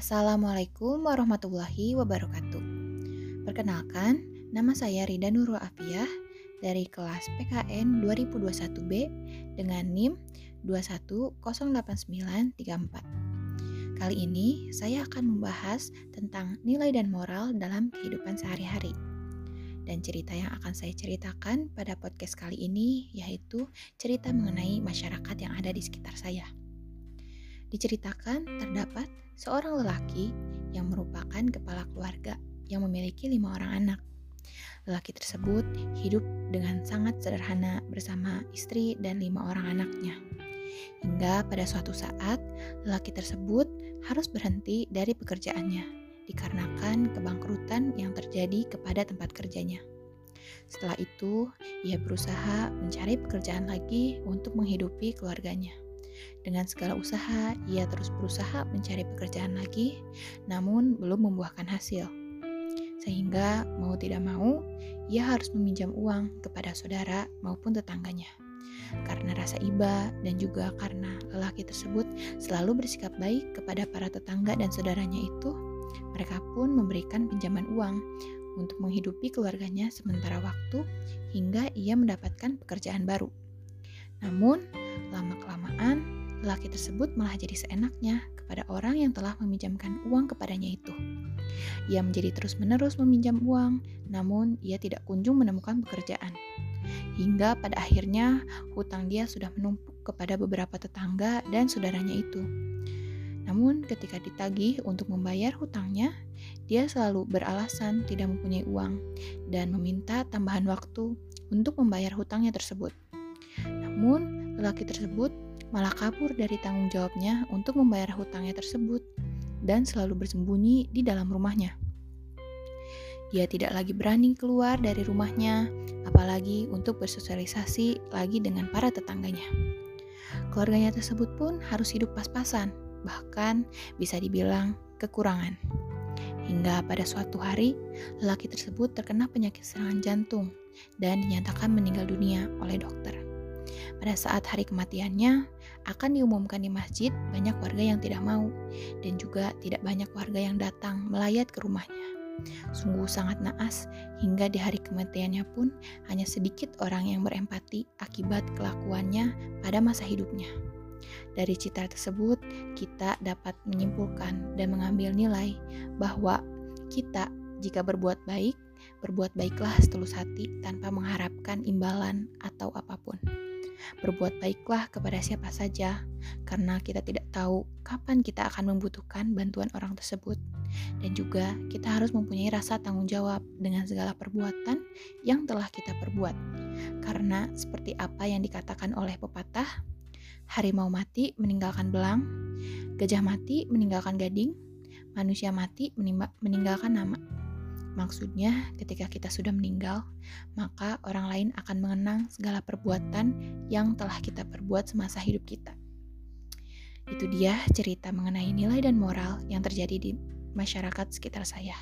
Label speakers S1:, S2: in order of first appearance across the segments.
S1: Assalamualaikum warahmatullahi wabarakatuh. Perkenalkan, nama saya Rida Nurul Afiyah dari kelas PKN 2021B dengan NIM 210894. Kali ini saya akan membahas tentang nilai dan moral dalam kehidupan sehari-hari. Dan cerita yang akan saya ceritakan pada podcast kali ini yaitu cerita mengenai masyarakat yang ada di sekitar saya. Diceritakan terdapat seorang lelaki yang merupakan kepala keluarga yang memiliki lima orang anak. Lelaki tersebut hidup dengan sangat sederhana bersama istri dan lima orang anaknya. Hingga pada suatu saat, lelaki tersebut harus berhenti dari pekerjaannya dikarenakan kebangkrutan yang terjadi kepada tempat kerjanya. Setelah itu, ia berusaha mencari pekerjaan lagi untuk menghidupi keluarganya. Dengan segala usaha, ia terus berusaha mencari pekerjaan lagi, namun belum membuahkan hasil. Sehingga mau tidak mau, ia harus meminjam uang kepada saudara maupun tetangganya. Karena rasa iba dan juga karena lelaki tersebut selalu bersikap baik kepada para tetangga dan saudaranya itu, mereka pun memberikan pinjaman uang untuk menghidupi keluarganya sementara waktu hingga ia mendapatkan pekerjaan baru. Namun, lama-kelamaan lelaki tersebut malah jadi seenaknya kepada orang yang telah meminjamkan uang kepadanya itu. Ia menjadi terus-menerus meminjam uang, namun ia tidak kunjung menemukan pekerjaan. Hingga pada akhirnya hutang dia sudah menumpuk kepada beberapa tetangga dan saudaranya itu. Namun ketika ditagih untuk membayar hutangnya, dia selalu beralasan tidak mempunyai uang dan meminta tambahan waktu untuk membayar hutangnya tersebut. Namun, lelaki tersebut malah kabur dari tanggung jawabnya untuk membayar hutangnya tersebut dan selalu bersembunyi di dalam rumahnya. Dia tidak lagi berani keluar dari rumahnya, apalagi untuk bersosialisasi lagi dengan para tetangganya. Keluarganya tersebut pun harus hidup pas-pasan, bahkan bisa dibilang kekurangan. Hingga pada suatu hari, lelaki tersebut terkena penyakit serangan jantung dan dinyatakan meninggal dunia oleh dokter. Pada saat hari kematiannya akan diumumkan di masjid, banyak warga yang tidak mau dan juga tidak banyak warga yang datang melayat ke rumahnya. Sungguh sangat naas hingga di hari kematiannya pun hanya sedikit orang yang berempati akibat kelakuannya pada masa hidupnya. Dari citra tersebut, kita dapat menyimpulkan dan mengambil nilai bahwa kita jika berbuat baik, berbuat baiklah setulus hati tanpa mengharapkan imbalan atau apa pun. Berbuat baiklah kepada siapa saja, karena kita tidak tahu kapan kita akan membutuhkan bantuan orang tersebut, dan juga kita harus mempunyai rasa tanggung jawab dengan segala perbuatan yang telah kita perbuat. Karena, seperti apa yang dikatakan oleh pepatah, harimau mati meninggalkan belang, gajah mati meninggalkan gading, manusia mati meninggalkan nama. Maksudnya, ketika kita sudah meninggal, maka orang lain akan mengenang segala perbuatan yang telah kita perbuat semasa hidup kita. Itu dia cerita mengenai nilai dan moral yang terjadi di masyarakat sekitar saya.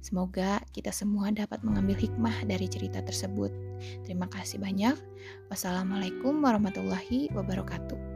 S1: Semoga kita semua dapat mengambil hikmah dari cerita tersebut. Terima kasih banyak. Wassalamualaikum warahmatullahi wabarakatuh.